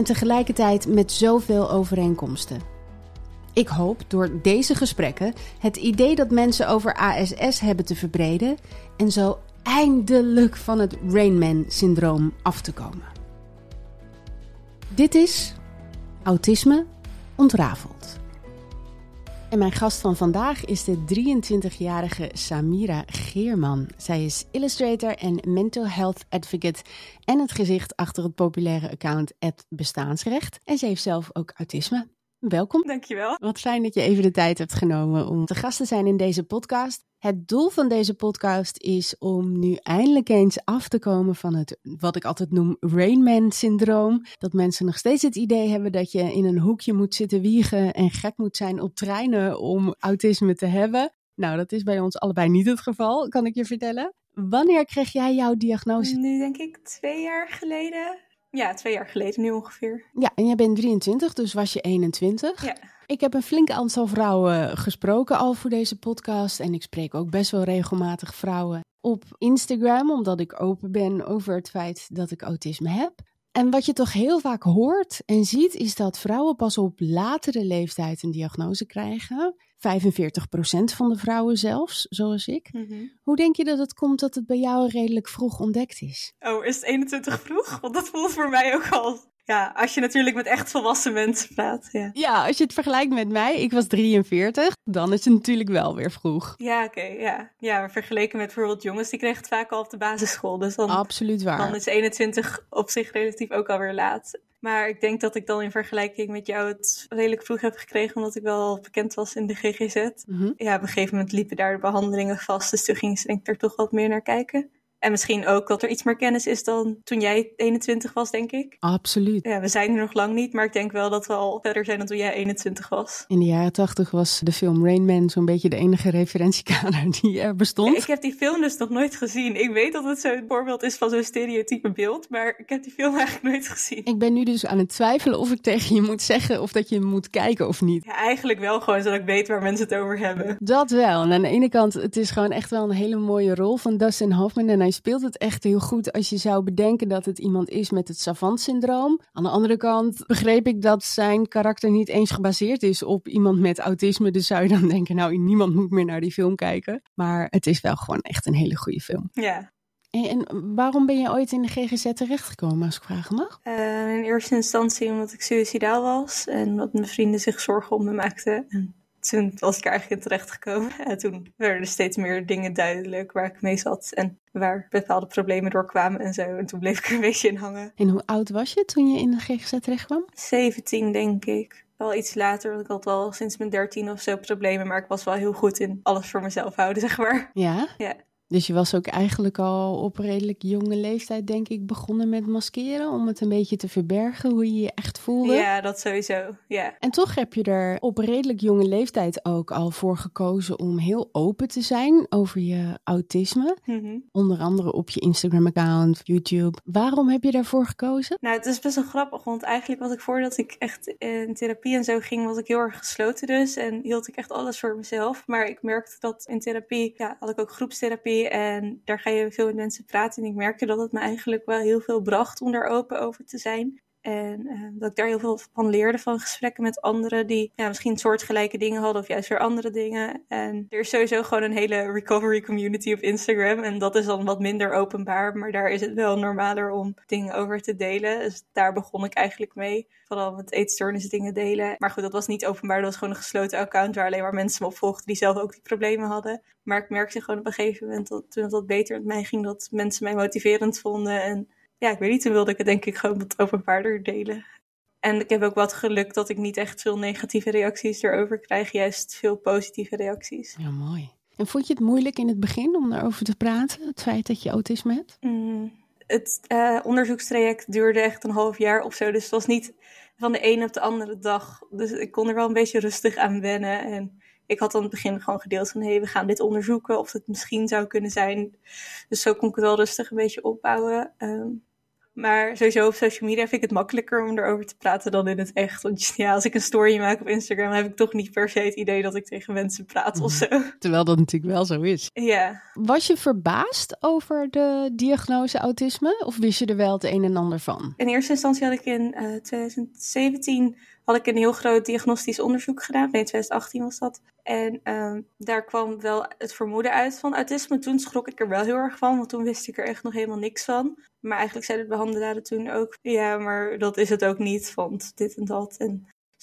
en tegelijkertijd met zoveel overeenkomsten. Ik hoop door deze gesprekken het idee dat mensen over ASS hebben te verbreden en zo eindelijk van het Rainman-syndroom af te komen. Dit is Autisme ontrafeld. En mijn gast van vandaag is de 23-jarige Samira Geerman. Zij is illustrator en mental health advocate en het gezicht achter het populaire account Bestaansrecht. En ze heeft zelf ook autisme. Welkom. Dankjewel. Wat fijn dat je even de tijd hebt genomen om te gast te zijn in deze podcast. Het doel van deze podcast is om nu eindelijk eens af te komen van het, wat ik altijd noem, Rainman-syndroom. Dat mensen nog steeds het idee hebben dat je in een hoekje moet zitten wiegen en gek moet zijn op treinen om autisme te hebben. Nou, dat is bij ons allebei niet het geval, kan ik je vertellen. Wanneer kreeg jij jouw diagnose? Nu denk ik twee jaar geleden. Ja, twee jaar geleden nu ongeveer. Ja, en jij bent 23, dus was je 21. Ja. Ik heb een flink aantal vrouwen gesproken al voor deze podcast. En ik spreek ook best wel regelmatig vrouwen op Instagram, omdat ik open ben over het feit dat ik autisme heb. En wat je toch heel vaak hoort en ziet, is dat vrouwen pas op latere leeftijd een diagnose krijgen. 45% van de vrouwen zelfs, zoals ik. Hoe denk je dat het komt dat het bij jou redelijk vroeg ontdekt is? Oh, is het 21 vroeg? Want dat voelt voor mij ook al ja, als je natuurlijk met echt volwassen mensen praat. Ja, ja als je het vergelijkt met mij, ik was 43, dan is het natuurlijk wel weer vroeg. Ja, oké, ja. Ja, maar vergeleken met bijvoorbeeld jongens, die kregen het vaak al op de basisschool. Dus dan, Absoluut waar. Dan is 21 op zich relatief ook alweer laat. Maar ik denk dat ik dan in vergelijking met jou het redelijk vroeg heb gekregen, omdat ik wel bekend was in de GGZ. Mhm. Ja, op een gegeven moment liepen daar de behandelingen vast, dus toen ging ze denk ik er toch wat meer naar kijken. En misschien ook dat er iets meer kennis is dan toen jij 21 was, denk ik. Absoluut. Ja, we zijn er nog lang niet, maar ik denk wel dat we al verder zijn dan toen jij 21 was. In de jaren 80 was de film Rain Man zo'n beetje de enige referentiekader die er bestond. ik heb die film dus nog nooit gezien. Ik weet dat het zo'n voorbeeld is van zo'n stereotype beeld, maar ik heb die film eigenlijk nooit gezien. Ik ben nu dus aan het twijfelen of ik tegen je moet zeggen of dat je moet kijken of niet. Ja, eigenlijk wel gewoon zodat ik weet waar mensen het over hebben. Dat wel. En aan de ene kant, het is gewoon echt wel een hele mooie rol van Dustin Hoffman en hij speelt het echt heel goed als je zou bedenken dat het iemand is met het savant-syndroom. Aan de andere kant begreep ik dat zijn karakter niet eens gebaseerd is op iemand met autisme. Dus zou je dan denken, nou, niemand moet meer naar die film kijken. Maar het is wel gewoon echt een hele goede film. Ja. En, en waarom ben je ooit in de GGZ terechtgekomen, als ik vragen mag? Uh, in eerste instantie omdat ik suicidaal was en dat mijn vrienden zich zorgen om me maakten. En toen was ik er eigenlijk in terecht gekomen. En toen werden er steeds meer dingen duidelijk waar ik mee zat en waar bepaalde problemen doorkwamen en zo. En toen bleef ik er een beetje in hangen. En hoe oud was je toen je in de GGZ terecht kwam? 17, denk ik. Wel iets later, want ik had wel sinds mijn 13 of zo problemen, maar ik was wel heel goed in alles voor mezelf houden, zeg maar. Ja? Ja. Dus je was ook eigenlijk al op redelijk jonge leeftijd, denk ik, begonnen met maskeren om het een beetje te verbergen hoe je je echt voelde. Ja, dat sowieso. Ja. En toch heb je er op redelijk jonge leeftijd ook al voor gekozen om heel open te zijn over je autisme. Mm Onder andere op je Instagram-account, YouTube. Waarom heb je daarvoor gekozen? Nou, het is best wel grappig, want eigenlijk was ik voordat ik echt in therapie en zo ging, was ik heel erg gesloten dus en hield ik echt alles voor mezelf. Maar ik merkte dat in therapie, ja, had ik ook groepstherapie en daar ga je veel met mensen praten. En ik merkte dat het me eigenlijk wel heel veel bracht om daar open over te zijn. En uh, dat ik daar heel veel van leerde van gesprekken met anderen die ja, misschien soortgelijke dingen hadden of juist weer andere dingen. En er is sowieso gewoon een hele recovery community op Instagram. En dat is dan wat minder openbaar, maar daar is het wel normaler om dingen over te delen. Dus daar begon ik eigenlijk mee. Vooral met eetstoornis dingen delen. Maar goed, dat was niet openbaar. Dat was gewoon een gesloten account waar alleen maar mensen me opvolgden die zelf ook die problemen hadden. Maar ik merkte gewoon op een gegeven moment dat toen het wat beter met mij ging, dat mensen mij motiverend vonden. En ja, ik weet niet, toen wilde ik het denk ik gewoon wat openbaarder delen. En ik heb ook wat geluk dat ik niet echt veel negatieve reacties erover krijg, juist veel positieve reacties. Ja, mooi. En vond je het moeilijk in het begin om daarover te praten, het feit dat je autisme hebt? Mm, het uh, onderzoekstraject duurde echt een half jaar of zo, dus het was niet van de ene op de andere dag. Dus ik kon er wel een beetje rustig aan wennen. En ik had aan het begin gewoon gedeeld van, hé, hey, we gaan dit onderzoeken, of het misschien zou kunnen zijn. Dus zo kon ik het wel rustig een beetje opbouwen. Um, maar sowieso op social media vind ik het makkelijker om erover te praten dan in het echt. Want ja, als ik een story maak op Instagram, heb ik toch niet per se het idee dat ik tegen mensen praat of mhm. zo. Terwijl dat natuurlijk wel zo is. Ja. Was je verbaasd over de diagnose autisme? Of wist je er wel het een en ander van? In eerste instantie had ik in uh, eh, 2017 had ik een heel groot diagnostisch onderzoek gedaan. Nee, 2018 was dat. En um, daar kwam wel het vermoeden uit van autisme. Toen schrok ik er wel heel erg van, want toen wist ik er echt nog helemaal niks van. Maar eigenlijk zeiden de behandelaren toen ook, ja, maar dat is het ook niet, want dit en dat. En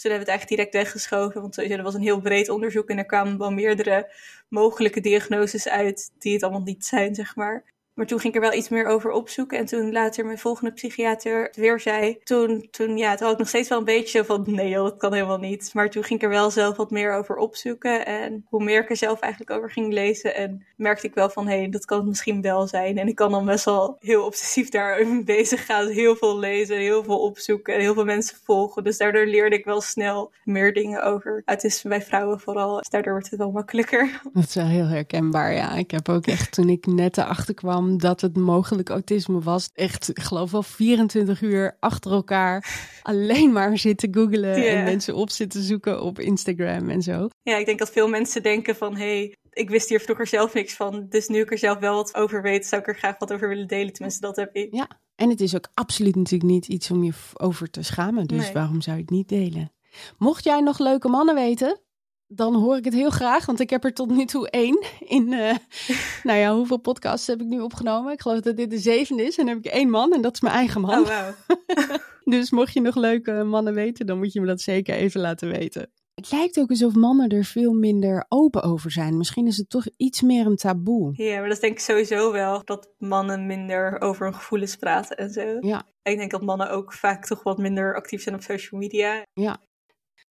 toen hebben het eigenlijk direct weggeschoven, want er was een heel breed onderzoek en er kwamen wel meerdere mogelijke diagnoses uit die het allemaal niet zijn, zeg maar. Maar toen ging ik er wel iets meer over opzoeken. En toen later mijn volgende psychiater weer zei. Toen, toen ja, toen had ik nog steeds wel een beetje van nee joh, dat kan helemaal niet. Maar toen ging ik er wel zelf wat meer over opzoeken. En hoe meer ik er zelf eigenlijk over ging lezen. En merkte ik wel van hé, hey, dat kan het misschien wel zijn. En ik kan dan best wel heel obsessief daar bezig gaan. Heel veel lezen, heel veel opzoeken. En heel veel mensen volgen. Dus daardoor leerde ik wel snel meer dingen over autisme bij vrouwen vooral. Dus daardoor wordt het wel makkelijker. Dat is wel heel herkenbaar, ja. Ik heb ook echt toen ik net erachter kwam dat het mogelijk autisme was. Echt, ik geloof wel 24 uur achter elkaar alleen maar zitten googelen en mensen op zitten zoeken op Instagram en zo. Ja, ik denk dat veel mensen denken van, hey, ik wist hier vroeger zelf niks van. Dus nu ik er zelf wel wat over weet, zou ik er graag wat over willen delen. Tenminste, dat heb ik. Ja, en het is ook absoluut natuurlijk niet iets om je over te schamen. Dus waarom zou je het niet delen? Mocht jij nog leuke mannen weten, dan hoor ik het heel graag, want ik heb er tot nu toe één in. Uh, nou ja, hoeveel podcasts heb ik nu opgenomen? Ik geloof dat dit de zevende is. En dan heb ik één man en dat is mijn eigen man. Oh, wow. dus mocht je nog leuke mannen weten, dan moet je me dat zeker even laten weten. Het lijkt ook alsof mannen er veel minder open over zijn. Misschien is het toch iets meer een taboe. Ja, maar dat denk ik sowieso wel. Dat mannen minder over hun gevoelens praten en zo. Ja. Ik denk dat mannen ook vaak toch wat minder actief zijn op social media. Ja,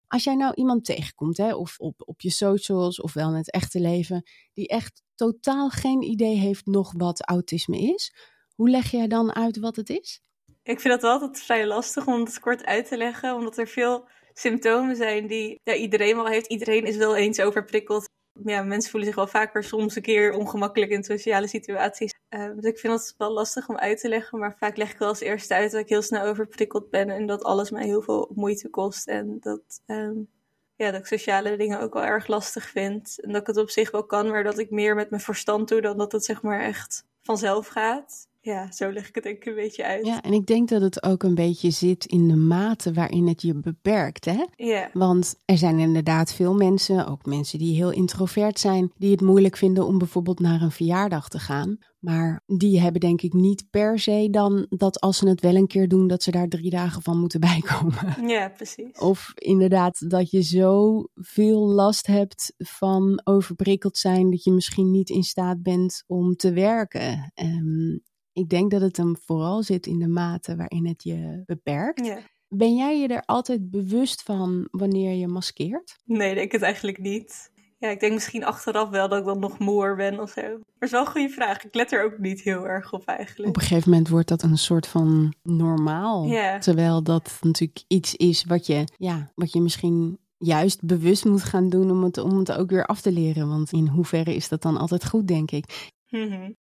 als jij nou iemand tegenkomt, hè, of op, op je socials of wel in het echte leven, die echt totaal geen idee heeft nog wat autisme is, hoe leg jij dan uit wat het is? Ik vind dat altijd vrij lastig om het kort uit te leggen, omdat er veel symptomen zijn die ja, iedereen wel heeft. Iedereen is wel eens overprikkeld ja, mensen voelen zich wel vaker soms een keer ongemakkelijk in sociale situaties. Uh, dus ik vind het wel lastig om uit te leggen, maar vaak leg ik wel als eerste uit dat ik heel snel overprikkeld ben en dat alles mij heel veel moeite kost. En dat, um, ja, dat ik sociale dingen ook wel erg lastig vind. En dat ik het op zich wel kan, maar dat ik meer met mijn verstand doe dan dat het zeg maar echt vanzelf gaat ja, zo leg ik het denk ik een beetje uit. Ja, en ik denk dat het ook een beetje zit in de mate waarin het je beperkt, hè? Ja. Want er zijn inderdaad veel mensen, ook mensen die heel introvert zijn, die het moeilijk vinden om bijvoorbeeld naar een verjaardag te gaan. Maar die hebben denk ik niet per se dan dat als ze het wel een keer doen, dat ze daar drie dagen van moeten bijkomen. Ja, precies. Of inderdaad dat je zo veel last hebt van overprikkeld zijn dat je misschien niet in staat bent om te werken. Um, ik denk dat het hem vooral zit in de mate waarin het je beperkt. Ja. Ben jij je er altijd bewust van wanneer je maskeert? Nee, ik denk het eigenlijk niet. Ja, ik denk misschien achteraf wel dat ik dan nog moer ben of zo. Maar het is wel een goede vraag. Ik let er ook niet heel erg op eigenlijk. Op een gegeven moment wordt dat een soort van normaal. Terwijl dat natuurlijk iets is wat je, ja, wat je misschien juist bewust moet gaan doen om het, om het ook weer af te leren. Want in hoeverre is dat dan altijd goed, denk ik. Mm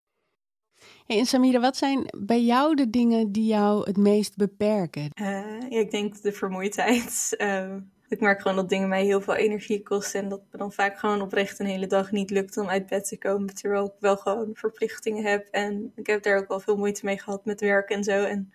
En Samira, wat zijn bij jou de dingen die jou het meest beperken? Ja, ik denk de vermoeidheid. Uh, ik merk gewoon dat dingen mij heel veel energie kosten. En dat me dan vaak gewoon oprecht een hele dag niet lukt om uit bed te komen. Terwijl ik wel gewoon verplichtingen heb. En ik heb daar ook wel veel moeite mee gehad met werk en zo. En,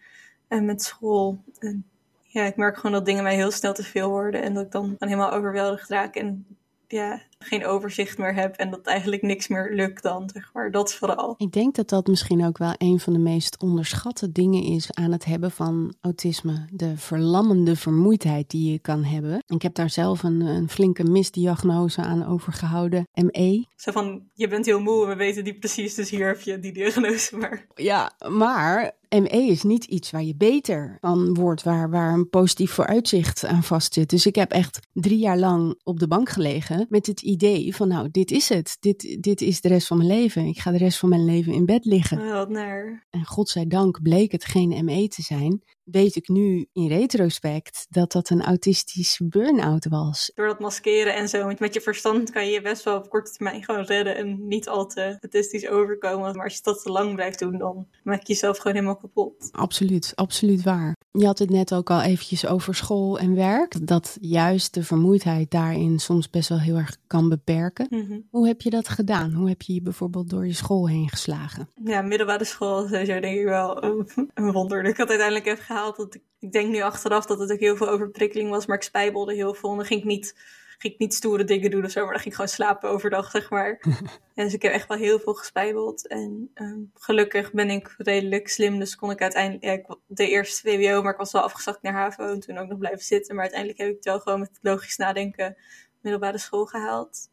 met school. En ja, ik merk gewoon dat dingen mij heel snel te veel worden. En dat ik dan gewoon helemaal overweldigd raak. En ja, geen overzicht meer heb en dat eigenlijk niks meer lukt dan, zeg maar. Dat vooral. Ik denk dat dat misschien ook wel een van de meest onderschatte dingen is aan het hebben van autisme. De verlammende vermoeidheid die je kan hebben. Ik heb daar zelf een, een flinke misdiagnose aan overgehouden, ME. Zo van, je bent heel moe we weten die precies, dus hier heb je die diagnose maar. Ja, maar ME is niet iets waar je beter van wordt, waar, waar een positief vooruitzicht aan vastzit. Dus ik heb echt drie jaar lang op de bank gelegen met het idee van nou, dit is het. Dit, dit is de rest van mijn leven. Ik ga de rest van mijn leven in bed liggen. Oh, wat naar. En godzijdank bleek het geen ME te zijn. Weet ik nu in retrospect dat dat een autistische burn-out was. Door dat maskeren en zo, met je verstand kan je je best wel op korte termijn gewoon redden en niet al te autistisch overkomen. Maar als je dat te lang blijft doen, dan maak je jezelf gewoon helemaal kapot. Absoluut, absoluut waar. Je had het net ook al eventjes over school en werk. Dat juist de vermoeidheid daarin soms best wel heel erg kan beperken. Mhm. Hoe heb je dat gedaan? Hoe heb je je bijvoorbeeld door je school heen geslagen? Ja, middelbare school is sowieso denk ik wel een, een wonder dat ik dat uiteindelijk heb gehaald. Dat ik, ik denk nu achteraf dat het ook heel veel overprikkeling was, maar ik spijbelde heel veel. En dan ging ik niet, ging ik niet stoere dingen doen of zo, maar dan ging ik gewoon slapen overdag, zeg maar. en dus ik heb echt wel heel veel gespijbeld. En ehm, gelukkig ben ik redelijk slim, dus kon ik uiteindelijk... Ja, ik, de eerste VWO, maar ik was wel afgezakt naar HAVO en toen ook nog blijven zitten. Maar uiteindelijk heb ik het wel gewoon met logisch nadenken middelbare school gehaald.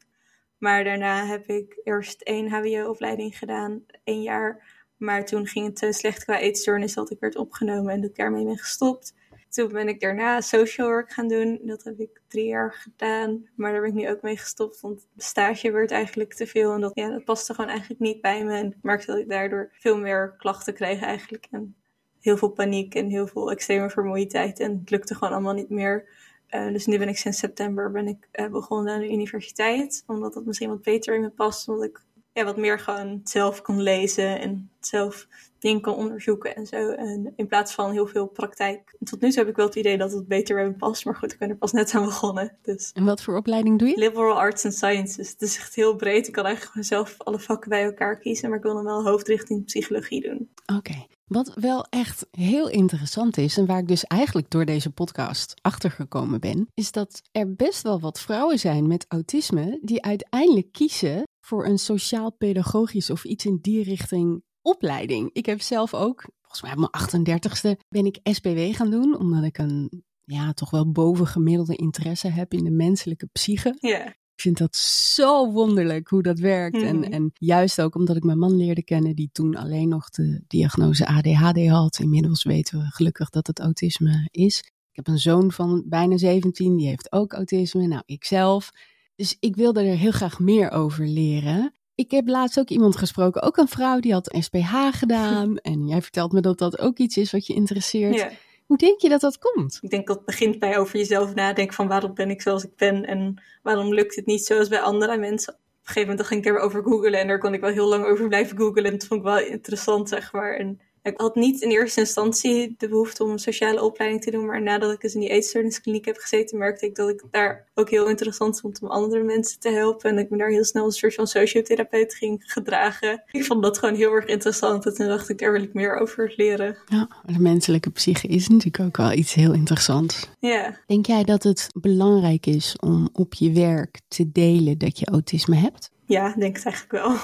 Maar daarna heb ik eerst één HBO-opleiding gedaan, één jaar. Maar toen ging het te slecht qua eetstoornis dat ik werd opgenomen en dat ik daarmee ben gestopt. Toen ben ik daarna social work gaan doen. Dat heb ik drie jaar gedaan. Maar daar ben ik nu ook mee gestopt. Want stage werd eigenlijk te veel. En dat, ja, dat paste gewoon eigenlijk niet bij me. En ik merkte dat ik daardoor veel meer klachten kreeg eigenlijk. En heel veel paniek en heel veel extreme vermoeidheid. En het lukte gewoon allemaal niet meer. Uh, dus nu ben ik sinds september ben ik, uh, begonnen aan de universiteit. Omdat dat misschien wat beter in me past. Omdat ik ja, wat meer gewoon zelf kon lezen en zelf dingen kan onderzoeken en zo. En in plaats van heel veel praktijk. Tot nu toe heb ik wel het idee dat het beter bij me past. Maar goed, ik ben er pas net aan begonnen. Dus. En wat voor opleiding doe je? Liberal Arts and Sciences. Het is echt heel breed. Ik kan eigenlijk zelf alle vakken bij elkaar kiezen. Maar ik wil dan wel hoofdrichting psychologie doen. Oké. Wat wel echt heel interessant is, en waar ik dus eigenlijk door deze podcast achtergekomen ben, is dat er best wel wat vrouwen zijn met autisme die uiteindelijk kiezen voor een sociaal-pedagogisch of iets in die richting opleiding. Ik heb zelf ook, volgens mij op mijn 38ste, ben ik SPW gaan doen, omdat ik een ja, toch wel bovengemiddelde interesse heb in de menselijke psyche. Ja. Ik vind dat zo wonderlijk hoe dat werkt. En, Mhm. en juist ook omdat ik mijn man leerde kennen, die toen alleen nog de diagnose ADHD had. Inmiddels weten we gelukkig dat het autisme is. Ik heb een zoon van bijna 17, die heeft ook autisme. Nou, ikzelf. Dus ik wilde er heel graag meer over leren. Ik heb laatst ook iemand gesproken, ook een vrouw, die had SPH gedaan. En jij vertelt me dat dat ook iets is wat je interesseert. ja. Hoe denk je dat dat komt? Ik denk dat het begint bij over jezelf nadenken van waarom ben ik zoals ik ben en waarom lukt het niet zoals bij andere mensen. Op een gegeven moment ging ik erover googlen en daar kon ik wel heel lang over blijven googlen en dat vond ik wel interessant, zeg maar. En ik had niet in eerste instantie de behoefte om een sociale opleiding te doen, maar nadat ik eens in die eetstoorniskliniek heb gezeten, merkte ik dat ik daar ook heel interessant vond om andere mensen te helpen. En ik me daar heel snel als een soort van sociotherapeut ging gedragen. Ik vond dat gewoon heel erg interessant en toen dacht ik, daar wil ik meer over leren. Ja, de menselijke psyche is natuurlijk ook wel iets heel interessants. Ja, Denk jij dat het belangrijk is om op je werk te delen dat je autisme hebt? Ja, ik denk het eigenlijk wel.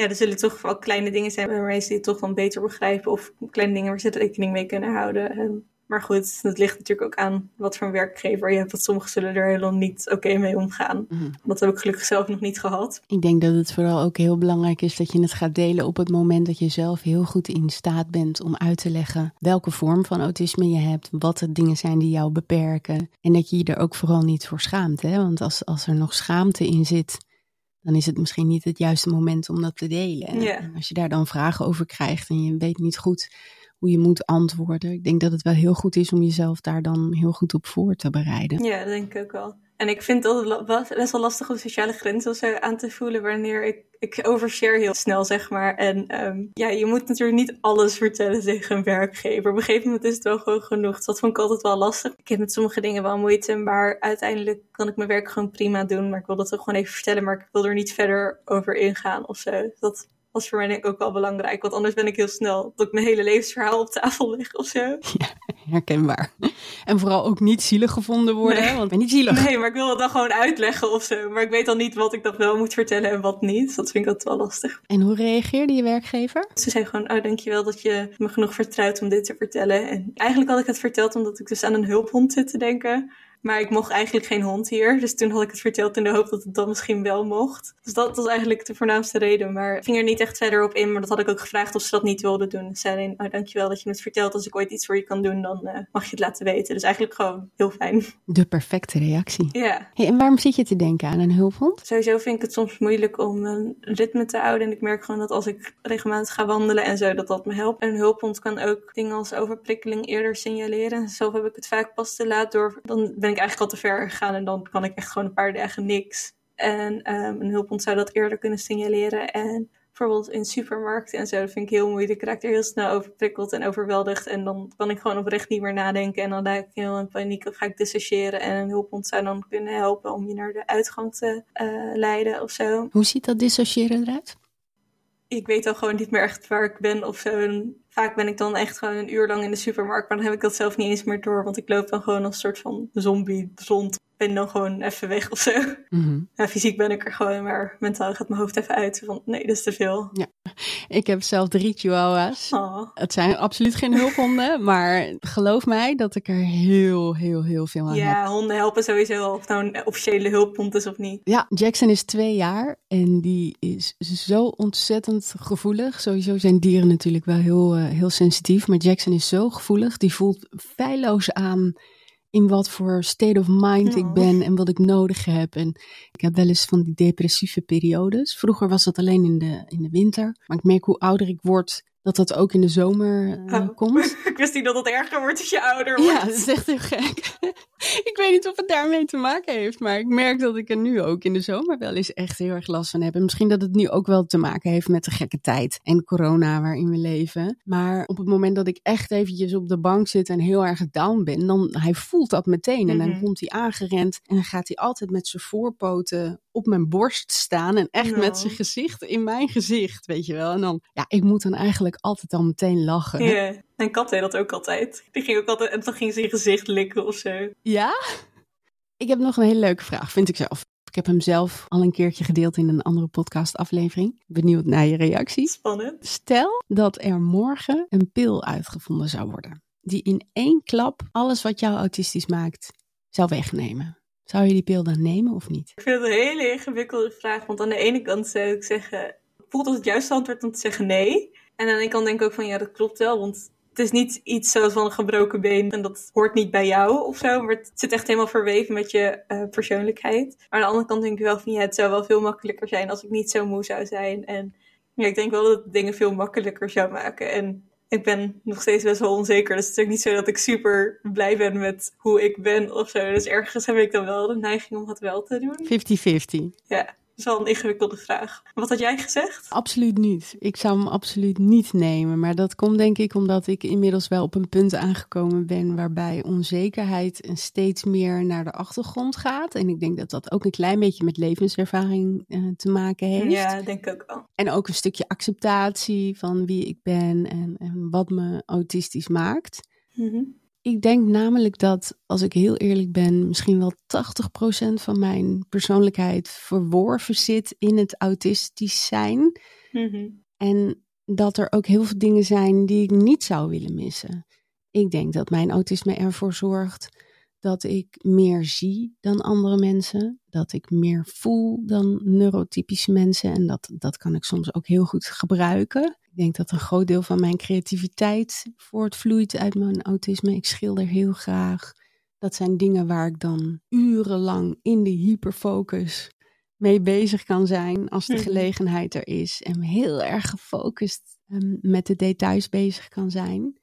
Ja, er zullen toch wel kleine dingen zijn waarmee ze het toch dan beter begrijpen. Of kleine dingen waar ze rekening mee kunnen houden. Ehm, Maar goed, dat ligt natuurlijk ook aan wat voor een werkgever je hebt. Want sommigen zullen er helemaal niet oké mee omgaan. Mhm. Dat heb ik gelukkig zelf nog niet gehad. Ik denk dat het vooral ook heel belangrijk is dat je het gaat delen op het moment dat je zelf heel goed in staat bent om uit te leggen welke vorm van autisme je hebt, wat de dingen zijn die jou beperken. En dat je je er ook vooral niet voor schaamt. Hè? Want als, als er nog schaamte in zit, dan is het misschien niet het juiste moment om dat te delen. En als je daar dan vragen over krijgt en je weet niet goed hoe je moet antwoorden, ik denk dat het wel heel goed is om jezelf daar dan heel goed op voor te bereiden. Ja, dat denk ik ook wel. En ik vind het la- wa- best wel lastig om sociale grenzen aan te voelen wanneer ik, ik overshare heel snel, zeg maar. En ehm, ja, je moet natuurlijk niet alles vertellen tegen een werkgever. Op een gegeven moment is het wel gewoon genoeg. Dus dat vond ik altijd wel lastig. Ik heb met sommige dingen wel moeite, maar uiteindelijk kan ik mijn werk gewoon prima doen. Maar ik wil dat ook gewoon even vertellen, maar ik wil er niet verder over ingaan of zo. Dat was voor mij denk ik ook wel belangrijk, want anders ben ik heel snel dat ik mijn hele levensverhaal op tafel leg of zo. herkenbaar. En vooral ook niet zielig gevonden worden, Nee. want ik ben niet zielig. Nee, maar ik wil het dan gewoon uitleggen of zo. Maar ik weet dan niet wat ik dan wel moet vertellen en wat niet. Dat vind ik altijd wel lastig. En hoe reageerde je werkgever? Ze zei gewoon, oh dankjewel dat je me genoeg vertrouwt om dit te vertellen. En eigenlijk had ik het verteld omdat ik dus aan een hulphond zit te denken. Maar ik mocht eigenlijk geen hond hier. Dus toen had ik het verteld in de hoop dat het dan misschien wel mocht. Dus dat was eigenlijk de voornaamste reden. Maar ik ging er niet echt verder op in. Maar dat had ik ook gevraagd of ze dat niet wilden doen. Ze zei alleen, oh dankjewel dat je me het vertelt. Als ik ooit iets voor je kan doen, dan eh, mag je het laten weten. Dus eigenlijk gewoon heel fijn. De perfecte reactie. Ja. Hey, en waarom zit je te denken aan een hulphond? Sowieso vind ik het soms moeilijk om een ritme te houden. En ik merk gewoon dat als ik regelmatig ga wandelen en zo, dat dat me helpt. En een hulphond kan ook dingen als overprikkeling eerder signaleren. Zelf heb ik het vaak pas te laat door. Dan ben ik eigenlijk al te ver gegaan en dan kan ik echt gewoon een paar dagen niks. En ehm, een hulphond zou dat eerder kunnen signaleren. En bijvoorbeeld in supermarkten en zo, dat vind ik heel moeilijk. Ik raak er heel snel overprikkeld en overweldigd. En dan kan ik gewoon oprecht niet meer nadenken. En dan raak ik heel in paniek of ga ik dissociëren. En een hulphond zou dan kunnen helpen om je naar de uitgang te eh, leiden of zo. Hoe ziet dat dissociëren eruit? Ik weet dan gewoon niet meer echt waar ik ben of zo. En vaak ben ik dan echt gewoon een uur lang in de supermarkt. Maar dan heb ik dat zelf niet eens meer door. Want ik loop dan gewoon als een soort van zombie rond. Ben dan gewoon even weg of zo. Mhm. Ja, fysiek ben ik er gewoon, maar mentaal gaat mijn hoofd even uit. Van nee, dat is te veel. Ik heb zelf drie chihuahuas. Oh. Het zijn absoluut geen hulphonden, maar geloof mij dat ik er heel, heel, heel veel aan heb. Ja, honden helpen sowieso of nou een officiële hulphond is of niet. Ja, Jackson is twee jaar en die is zo ontzettend gevoelig. Sowieso zijn dieren natuurlijk wel heel, eh, heel sensitief, maar Jackson is zo gevoelig. Die voelt feilloos aan in wat voor state of mind ik ben en wat ik nodig heb. En ik heb wel eens van die depressieve periodes. Vroeger was dat alleen in de, in de winter, maar ik merk hoe ouder ik word dat dat ook in de zomer eh, Oh. komt. ik wist niet dat het erger wordt als je ouder wordt. Ja, dat is echt heel gek. ik weet niet of het daarmee te maken heeft, maar ik merk dat ik er nu ook in de zomer wel eens echt heel erg last van heb. En misschien dat het nu ook wel te maken heeft met de gekke tijd en corona waarin we leven. Maar op het moment dat ik echt eventjes op de bank zit en heel erg down ben, dan hij voelt dat meteen. En dan Mhm. komt hij aangerend en dan gaat hij altijd met zijn voorpoten op mijn borst staan en echt met zijn gezicht in mijn gezicht, weet je wel. En dan, ja, ik moet dan eigenlijk altijd al meteen lachen. Ja, mijn kat deed dat ook altijd. Die ging ook altijd, en dan ging ze je gezicht likken of zo. Ja? Ik heb nog een hele leuke vraag, vind ik zelf. Ik heb hem zelf al een keertje gedeeld in een andere podcastaflevering. Benieuwd naar je reacties. Spannend. Stel dat er morgen een pil uitgevonden zou worden. Die in één klap alles wat jou autistisch maakt zou wegnemen. Zou je die pil dan nemen of niet? Ik vind het een hele ingewikkelde vraag. Want aan de ene kant zou ik zeggen, voelt als het juiste antwoord om te zeggen nee. En aan de andere kant denk ik ook van ja, dat klopt wel. Want het is niet iets zoals van een gebroken been en dat hoort niet bij jou of zo. Maar het zit echt helemaal verweven met je eh, persoonlijkheid. Maar aan de andere kant denk ik wel van ja, het zou wel veel makkelijker zijn als ik niet zo moe zou zijn. En ja, ik denk wel dat het dingen veel makkelijker zou maken. En ik ben nog steeds best wel onzeker. Dus het is ook niet zo dat ik super blij ben met hoe ik ben of zo. Dus ergens heb ik dan wel de neiging om het wel te doen. 50-50. Ja, dat is wel een ingewikkelde vraag. Wat had jij gezegd? Absoluut niet. Ik zou hem absoluut niet nemen. Maar dat komt denk ik omdat ik inmiddels wel op een punt aangekomen ben waarbij onzekerheid steeds meer naar de achtergrond gaat. En ik denk dat dat ook een klein beetje met levenservaring eh, te maken heeft. Ja, denk ik ook wel. En ook een stukje acceptatie van wie ik ben en, en wat me autistisch maakt. Mhm. Ik denk namelijk dat, als ik heel eerlijk ben, misschien wel 80% van mijn persoonlijkheid verworven zit in het autistisch zijn. Mhm. En dat er ook heel veel dingen zijn die ik niet zou willen missen. Ik denk dat mijn autisme ervoor zorgt dat ik meer zie dan andere mensen. Dat ik meer voel dan neurotypische mensen. En dat, dat kan ik soms ook heel goed gebruiken. Ik denk dat een groot deel van mijn creativiteit voortvloeit uit mijn autisme. Ik schilder heel graag. Dat zijn dingen waar ik dan urenlang in de hyperfocus mee bezig kan zijn als de Mhm. gelegenheid er is. En heel erg gefocust ehm, met de details bezig kan zijn.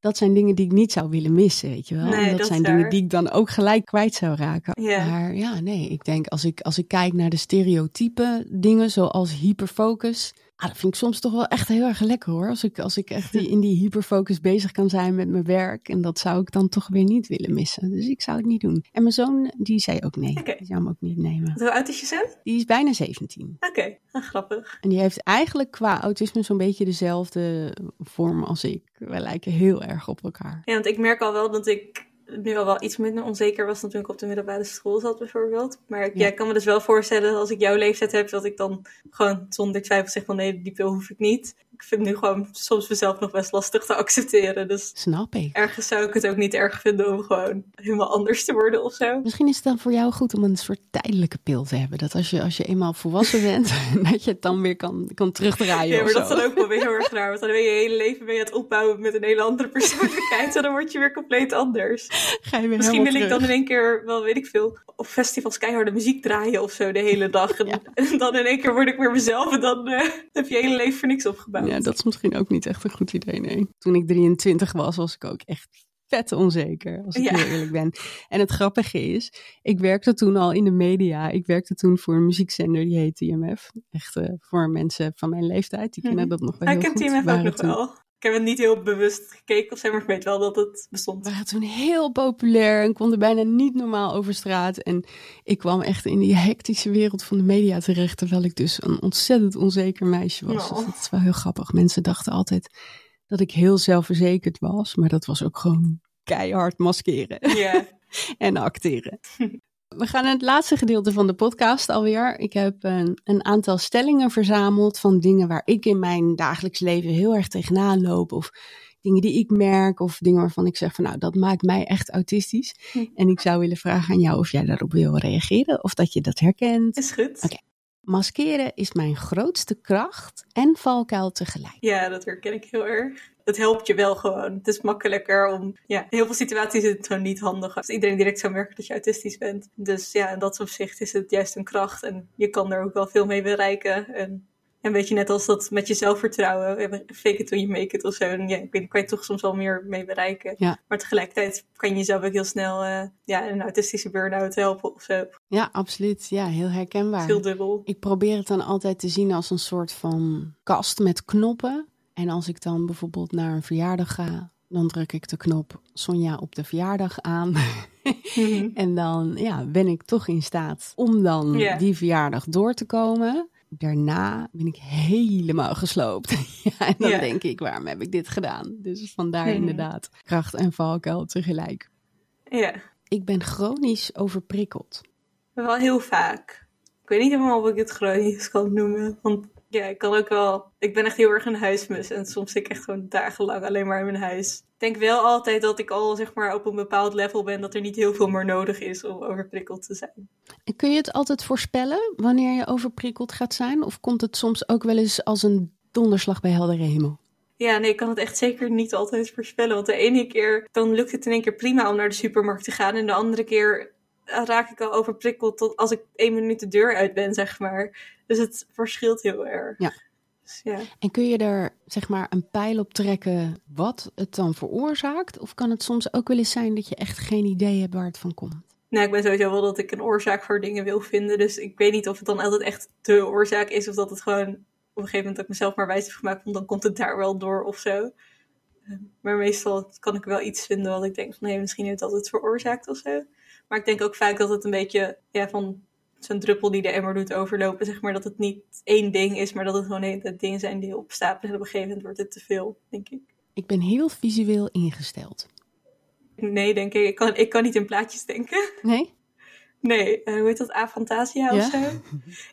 Dat zijn dingen die ik niet zou willen missen, weet je wel. Nee, dat, dat zijn dingen die ik dan ook gelijk kwijt zou raken. Maar ja, nee, ik denk als ik, als ik kijk naar de stereotype dingen, zoals hyperfocus, Ah, dat vind ik soms toch wel echt heel erg lekker hoor. Als ik, als ik echt die, in die hyperfocus bezig kan zijn met mijn werk. En dat zou ik dan toch weer niet willen missen. Dus ik zou het niet doen. En mijn zoon, die zei ook nee. Die zou hem ook niet nemen. Hoe oud is je zoon? Die is bijna 17. Oké, ah, grappig. En die heeft eigenlijk qua autisme zo'n beetje dezelfde vorm als ik. Wij lijken heel erg op elkaar. Ja, want ik merk al wel dat ik nu al wel iets minder onzeker was dan toen ik op de middelbare school zat bijvoorbeeld. Maar ik, Ja. ja. ik kan me dus wel voorstellen als ik jouw leeftijd heb, dat ik dan gewoon zonder twijfel zeg van nee, die pil hoef ik niet. Ik vind nu gewoon soms mezelf nog best lastig te accepteren. Dus Snap ik. ergens zou ik het ook niet erg vinden om gewoon helemaal anders te worden of zo. Misschien is het dan voor jou goed om een soort tijdelijke pil te hebben. Dat als je, als je eenmaal volwassen bent, dat je het dan weer kan, kan terugdraaien. Ja, maar dat is dan ook wel weer heel erg raar. Want dan ben je je hele leven ben je aan het opbouwen met een hele andere persoonlijkheid. En dan word je weer compleet anders. Ga je weer Misschien wil ik dan in één keer, wel weet ik veel, op festivals keiharde muziek draaien of zo de hele dag. En, Ja. en dan in één keer word ik weer mezelf en dan eh, heb je je hele leven voor niks opgebouwd. Ja, dat is misschien ook niet echt een goed idee, nee. Toen ik 23 was, was ik ook echt vet onzeker, als ik Ja. heel eerlijk ben. En het grappige is, ik werkte toen al in de media. Ik werkte toen voor een muziekzender, die heet TMF. Echt eh, voor mensen van mijn leeftijd, die kennen Mhm. dat nog wel heel ik ken goed. TMF ook nog wel. Ik heb het niet heel bewust gekeken of maar ik weet wel dat het bestond. waren toen heel populair en konden bijna niet normaal over straat. En ik kwam echt in die hectische wereld van de media terecht, terwijl ik dus een ontzettend onzeker meisje was. Dus dat is wel heel grappig. Mensen dachten altijd dat ik heel zelfverzekerd was, maar dat was ook gewoon keihard maskeren Ja, en acteren. We gaan naar het laatste gedeelte van de podcast alweer. Ik heb een, een aantal stellingen verzameld van dingen waar ik in mijn dagelijks leven heel erg tegenaan loop. Of dingen die ik merk of dingen waarvan ik zeg van nou, dat maakt mij echt autistisch. Hm. En ik zou willen vragen aan jou of jij daarop wil reageren of dat je dat herkent. is goed. Oké. Maskeren is mijn grootste kracht en valkuil tegelijk. Ja, dat herken ik heel erg. Het helpt je wel gewoon. Het is makkelijker om... Ja, in heel veel situaties is het gewoon niet handig als iedereen direct zou merken dat je autistisch bent. Dus ja, in dat opzicht is het juist een kracht. En je kan er ook wel veel mee bereiken. En, en weet je, net als dat met je zelfvertrouwen. eh, Fake it till you make it of zo. En ja, ik weet, kan je toch soms wel meer mee bereiken. Ja. Maar tegelijkertijd kan je jezelf ook heel snel eh, ja, een autistische burn-out helpen of zo. Ja, absoluut. Ja, heel herkenbaar. Veel dubbel. Ik probeer het dan altijd te zien als een soort van kast met knoppen. En als ik dan bijvoorbeeld naar een verjaardag ga, dan druk ik de knop Sonja op de verjaardag aan. Mhm. en dan ja, ben ik toch in staat om dan die verjaardag door te komen. Daarna ben ik helemaal gesloopt. ja, en dan Ja. denk ik, waarom heb ik dit gedaan? Dus vandaar Mhm. inderdaad kracht en valkuil tegelijk. Ja, Ik ben chronisch overprikkeld. wel heel vaak. Ik weet niet helemaal of ik het chronisch kan noemen. Want ja, ik kan ook wel. Ik ben echt heel erg een huismus. En soms zit ik echt gewoon dagenlang alleen maar in mijn huis. Ik denk wel altijd dat ik al zeg maar op een bepaald level ben. Dat er niet heel veel meer nodig is om overprikkeld te zijn. En kun je het altijd voorspellen wanneer je overprikkeld gaat zijn? Of komt het soms ook wel eens als een donderslag bij heldere hemel? Ja, nee, ik kan het echt zeker niet altijd voorspellen. Want de ene keer dan lukt het in één keer prima om naar de supermarkt te gaan. En de andere keer raak ik al overprikkeld tot als ik één minuut de deur uit ben, zeg maar. Dus het verschilt heel erg. Ja. Dus ja. En kun je er zeg maar een pijl op trekken wat het dan veroorzaakt? Of kan het soms ook wel eens zijn dat je echt geen idee hebt waar het van komt? Nou, ik ben sowieso wel dat ik een oorzaak voor dingen wil vinden. Dus ik weet niet of het dan altijd echt de oorzaak is. Of dat het gewoon op een gegeven moment dat ik mezelf maar wijs heb gemaakt. Want dan komt het daar wel door of zo. Eh, Maar meestal kan ik wel iets vinden wat ik denk van... Nee, misschien heeft dat het veroorzaakt of zo. Maar ik denk ook vaak dat het een beetje ja, van zo'n druppel die de emmer doet overlopen. Zeg maar dat het niet één ding is. Maar dat het gewoon hele dingen zijn die opstapelen. En op een gegeven moment wordt het te veel, denk ik. Ik ben heel visueel ingesteld. Nee, denk ik. Ik kan, ik kan niet in plaatjes denken. Nee? Nee, eh, hoe heet dat? Afantasia of Ja? zo?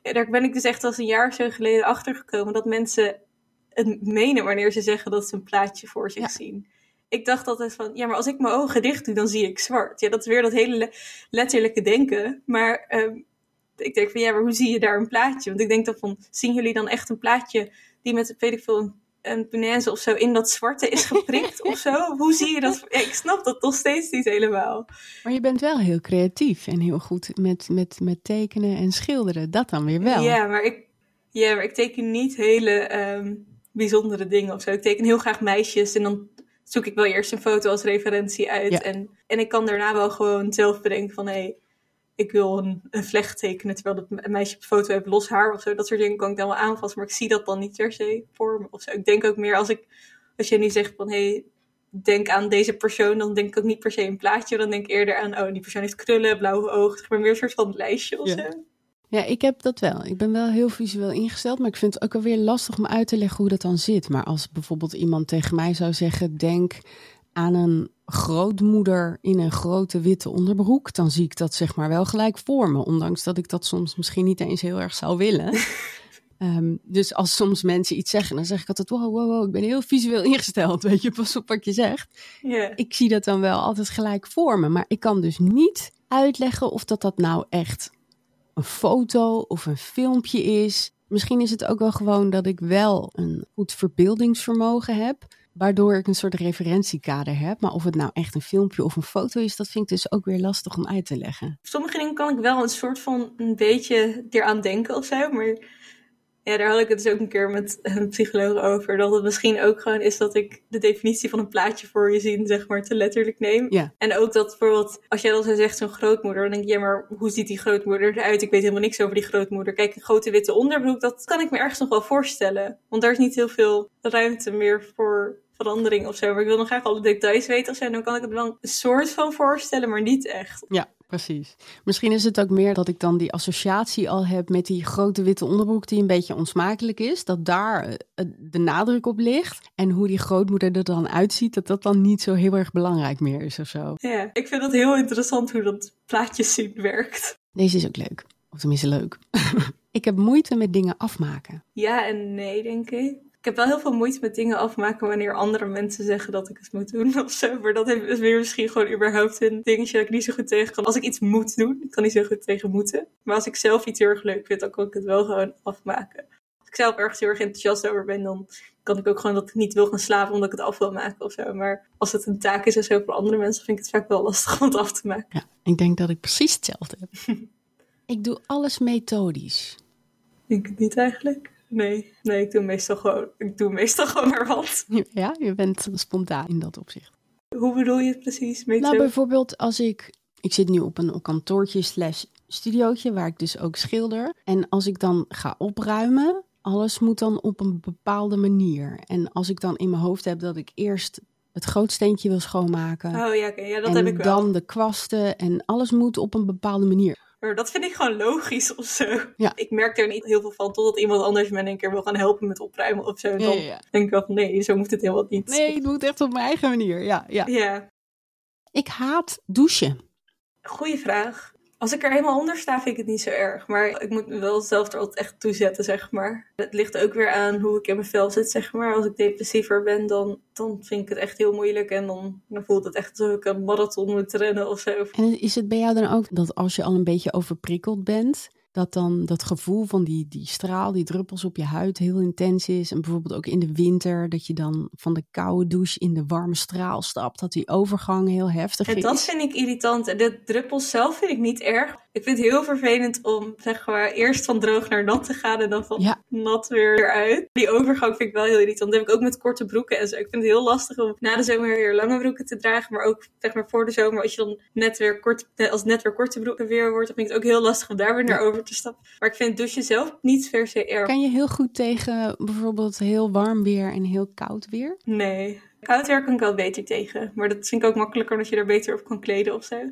Ja, daar ben ik dus echt als een jaar of zo geleden achter gekomen dat mensen het menen wanneer ze zeggen dat ze een plaatje voor zich Ja. zien. Ik dacht altijd van, ja, maar als ik mijn ogen dicht doe, dan zie ik zwart. Ja, dat is weer dat hele le- letterlijke denken. Maar ehm, ik denk van, ja, maar hoe zie je daar een plaatje? Want ik denk dan van, zien jullie dan echt een plaatje die met, weet ik veel, een, een punaise of zo in dat zwarte is geprikt of zo? Hoe zie je dat? Ja, ik snap dat nog steeds niet helemaal. Maar je bent wel heel creatief en heel goed met, met, met tekenen en schilderen. Dat dan weer wel. Ja, maar ik, ja, maar ik teken niet hele ehm, bijzondere dingen of zo. Ik teken heel graag meisjes en dan zoek ik wel eerst een foto als referentie uit. Ja. En, en ik kan daarna wel gewoon zelf bedenken van... hé, hey, ik wil een, een vlecht tekenen terwijl het meisje op de foto heeft los haar of zo. Dat soort dingen kan ik dan wel aanvassen, maar ik zie dat dan niet per se voor me of zo. Ik denk ook meer als ik, als je nu zegt van hé, hey, denk aan deze persoon, dan denk ik ook niet per se een plaatje. Dan denk ik eerder aan, oh, die persoon heeft krullen, blauwe ogen. Maar meer een soort van lijstje of ja. zo. Ja, ik heb dat wel. Ik ben wel heel visueel ingesteld, maar ik vind het ook alweer lastig om uit te leggen hoe dat dan zit. Maar als bijvoorbeeld iemand tegen mij zou zeggen, denk aan een grootmoeder in een grote witte onderbroek, dan zie ik dat zeg maar wel gelijk voor me. Ondanks dat ik dat soms misschien niet eens heel erg zou willen. um, dus als soms mensen iets zeggen, dan zeg ik altijd: wow, wow, wow, ik ben heel visueel ingesteld. Weet je, pas op wat je zegt. Yeah. Ik zie dat dan wel altijd gelijk voor me. Maar ik kan dus niet uitleggen of dat, dat nou echt een foto of een filmpje is. Misschien is het ook wel gewoon dat ik wel een goed verbeeldingsvermogen heb waardoor ik een soort referentiekader heb. Maar of het nou echt een filmpje of een foto is, dat vind ik dus ook weer lastig om uit te leggen. Sommige dingen kan ik wel een soort van een beetje eraan denken of zo. Maar ja, daar had ik het dus ook een keer met een psycholoog over. Dat het misschien ook gewoon is dat ik de definitie van een plaatje voor je zien, zeg maar, te letterlijk neem. Ja. En ook dat bijvoorbeeld, als jij dan zo zegt zo'n grootmoeder, dan denk je, ja, maar hoe ziet die grootmoeder eruit? Ik weet helemaal niks over die grootmoeder. Kijk, een grote witte onderbroek, dat kan ik me ergens nog wel voorstellen. Want daar is niet heel veel ruimte meer voor verandering of zo. Maar ik wil nog graag alle details weten of zo. Dan kan ik het wel een soort van voorstellen, maar niet echt. Ja, precies. Misschien is het ook meer dat ik dan die associatie al heb met die grote witte onderbroek die een beetje onsmakelijk is. Dat daar de nadruk op ligt. En hoe die grootmoeder er dan uitziet, dat dat dan niet zo heel erg belangrijk meer is of zo. Ja, ik vind dat heel interessant hoe dat plaatjes zien werkt. Deze is ook leuk. Of tenminste leuk. ik heb moeite met dingen afmaken. Ja en nee, denk ik. Ik heb wel heel veel moeite met dingen afmaken wanneer andere mensen zeggen dat ik het moet doen of zo. Maar dat is weer misschien gewoon überhaupt een dingetje dat ik niet zo goed tegen kan. Als ik iets moet doen, ik kan niet zo goed tegen moeten. Maar als ik zelf iets heel erg leuk vind, dan kan ik het wel gewoon afmaken. Als ik zelf ergens heel erg enthousiast over ben, dan kan ik ook gewoon dat ik niet wil gaan slapen omdat ik het af wil maken of zo. Maar als het een taak is en zo voor andere mensen, vind ik het vaak wel lastig om het af te maken. Ja, ik denk dat ik precies hetzelfde heb. ik doe alles methodisch. Ik niet eigenlijk. Nee, nee, ik doe meestal gewoon, ik doe meestal gewoon maar wat. Ja, je bent spontaan in dat opzicht. Hoe bedoel je het precies? Met nou, bijvoorbeeld als ik, ik zit nu op een kantoortje slash studiootje waar ik dus ook schilder. En als ik dan ga opruimen, alles moet dan op een bepaalde manier. En als ik dan in mijn hoofd heb dat ik eerst het grootsteentje wil schoonmaken. Oh ja, okay. ja dat en heb ik wel. dan de kwasten en alles moet op een bepaalde manier. Maar dat vind ik gewoon logisch of zo. Ja. Ik merk er niet heel veel van totdat iemand anders me een keer wil gaan helpen met opruimen of zo. En dan ja, denk ik wel van nee, zo moet het helemaal niet. Nee, ik doe het echt op mijn eigen manier. Ja, ja. Ja, Ik haat douchen. goede vraag. Als ik er helemaal onder sta, vind ik het niet zo erg. Maar ik moet me wel zelf er altijd echt toe zetten, zeg maar. Het ligt ook weer aan hoe ik in mijn vel zit, zeg maar. Als ik depressiever ben, dan, dan vind ik het echt heel moeilijk. En dan, dan voelt het echt alsof ik een marathon moet rennen of zo. En is het bij jou dan ook dat als je al een beetje overprikkeld bent, dat dan dat gevoel van die, die straal, die druppels op je huid heel intens is? En bijvoorbeeld ook in de winter, dat je dan van de koude douche in de warme straal stapt, dat die overgang heel heftig En is. dat vind ik irritant. En de druppels zelf vind ik niet erg. Ik vind het heel vervelend om zeg maar eerst van droog naar nat te gaan en dan van Ja. nat weer eruit. Die overgang vind ik wel heel irritant. Dat heb ik ook met korte broeken en zo. Ik vind het heel lastig om na de zomer weer lange broeken te dragen. Maar ook zeg maar voor de zomer, als je dan net weer kort, als net weer korte broeken weer wordt, dan vind ik het ook heel lastig om daar weer naar over te stappen. Maar ik vind douchen zelf niet per se erg. Kan je heel goed tegen bijvoorbeeld heel warm weer en heel koud weer? Nee. Koud weer kan ik wel beter tegen. Maar dat vind ik ook makkelijker dat je er beter op kan kleden of zo.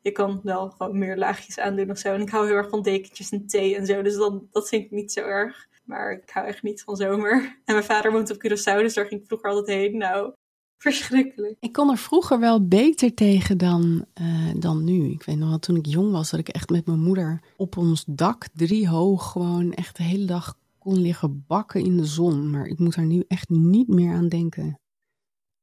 Je kan wel gewoon meer laagjes aandoen of zo. En ik hou heel erg van dekentjes en thee en zo. Dus dan, dat vind ik niet zo erg. Maar ik hou echt niet van zomer. En mijn vader woont op Curaçao, dus daar ging ik vroeger altijd heen. Nou, verschrikkelijk. Ik kon er vroeger wel beter tegen dan, eh, dan nu. Ik weet nog wel, toen ik jong was, dat ik echt met mijn moeder op ons dak, drie hoog, gewoon echt de hele dag kon liggen bakken in de zon. Maar ik moet er nu echt niet meer aan denken.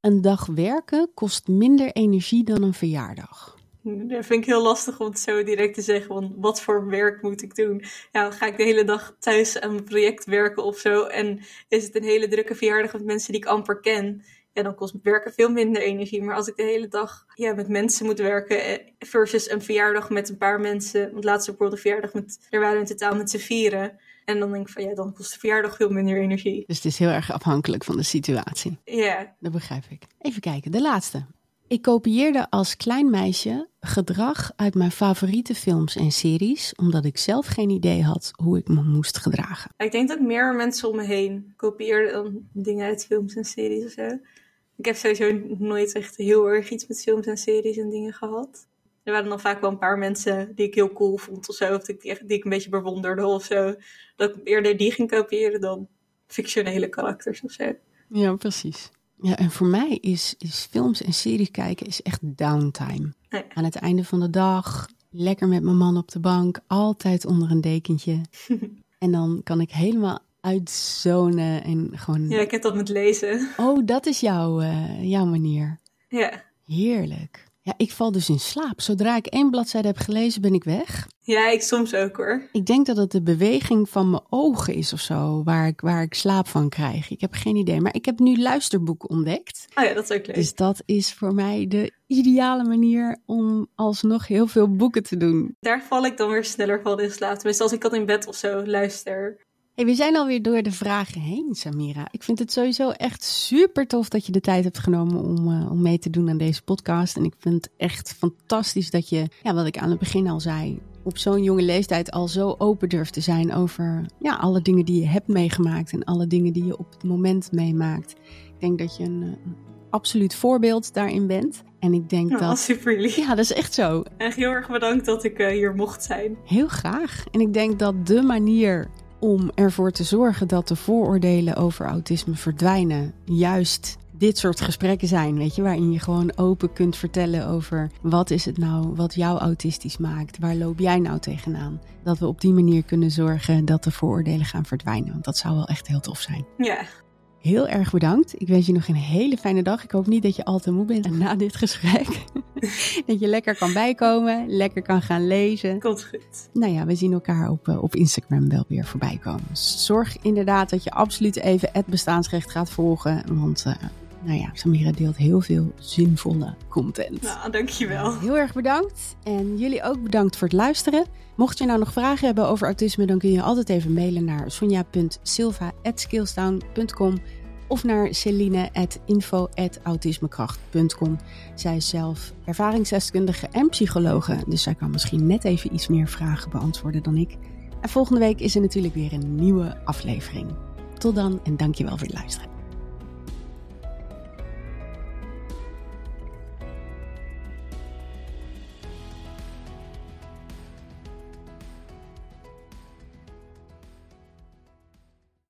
Een dag werken kost minder energie dan een verjaardag. Dat vind ik heel lastig om het zo direct te zeggen. Want wat voor werk moet ik doen? Dan ga ik de hele dag thuis aan mijn project werken of zo. En is het een hele drukke verjaardag met mensen die ik amper ken. Ja, dan kost werken veel minder energie. Maar als ik de hele dag ja, met mensen moet werken eh, versus een verjaardag met een paar mensen. Want laatst bijvoorbeeld een verjaardag met, er waren in totaal met z'n vieren. En dan denk ik van ja, dan kost de verjaardag veel minder energie. Dus het is heel erg afhankelijk van de situatie. Ja, Dat begrijp ik. Even kijken, de laatste. Ik kopieerde als klein meisje gedrag uit mijn favoriete films en series, omdat ik zelf geen idee had hoe ik me moest gedragen. Ik denk dat meer mensen om me heen kopieerden dan dingen uit films en series of zo. Ik heb sowieso nooit echt heel erg iets met films en series en dingen gehad. Er waren dan vaak wel een paar mensen die ik heel cool vond of zo, of die, die ik een beetje bewonderde of zo. Dat ik eerder die ging kopiëren dan fictionele karakters of zo. Ja, precies. Ja, en voor mij is, is films en series kijken is echt downtime. Ja. Aan het einde van de dag, lekker met mijn man op de bank, altijd onder een dekentje. en dan kan ik helemaal uitzonen en gewoon... Ja, ik heb dat met lezen. Oh, dat is jouw, eh, jouw manier. Ja. Heerlijk. Ja, ik val dus in slaap. Zodra ik één bladzijde heb gelezen, ben ik weg. Ja, ik soms ook hoor. Ik denk dat het de beweging van mijn ogen is of zo, waar ik, waar ik slaap van krijg. Ik heb geen idee. Maar ik heb nu luisterboeken ontdekt. Oh ja, dat is ook leuk. Dus dat is voor mij de ideale manier om alsnog heel veel boeken te doen. Daar val ik dan weer sneller van in slaap. Tenminste, als ik dat in bed of zo luister. Hey, we zijn alweer door de vragen heen, Samira. Ik vind het sowieso echt super tof dat je de tijd hebt genomen om, uh, om mee te doen aan deze podcast. En ik vind het echt fantastisch dat je, ja, wat ik aan het begin al zei, op zo'n jonge leeftijd al zo open durft te zijn over ja, alle dingen die je hebt meegemaakt en alle dingen die je op het moment meemaakt. Ik denk dat je een, een absoluut voorbeeld daarin bent. En ik denk Oh, dat. super lief. Ja, dat is echt zo. Echt heel erg bedankt dat ik eh, hier mocht zijn. Heel graag. En ik denk dat de manier om ervoor te zorgen dat de vooroordelen over autisme verdwijnen, juist dit soort gesprekken zijn, weet je, waarin je gewoon open kunt vertellen over wat is het nou wat jou autistisch maakt, waar loop jij nou tegenaan, dat we op die manier kunnen zorgen dat de vooroordelen gaan verdwijnen, want dat zou wel echt heel tof zijn. Ja, Heel erg bedankt. Ik wens je nog een hele fijne dag. Ik hoop niet dat je al te moe bent na dit gesprek. dat je lekker kan bijkomen, lekker kan gaan lezen. komt goed. Nou ja, we zien elkaar op, eh, op Instagram wel weer voorbij komen. Zorg inderdaad dat je absoluut even het bestaansrecht gaat volgen. Want, eh, nou ja, Samira deelt heel veel zinvolle content. Nou, dankjewel. Heel erg bedankt. En jullie ook bedankt voor het luisteren. Mocht je nou nog vragen hebben over autisme, dan kun je altijd even mailen naar sonja.silva.skillstown.com of naar celine.info.autismekracht.com. Zij is zelf ervaringsdeskundige en psychologe, dus zij kan misschien net even iets meer vragen beantwoorden dan ik. En volgende week is er natuurlijk weer een nieuwe aflevering. Tot dan en dankjewel voor het luisteren.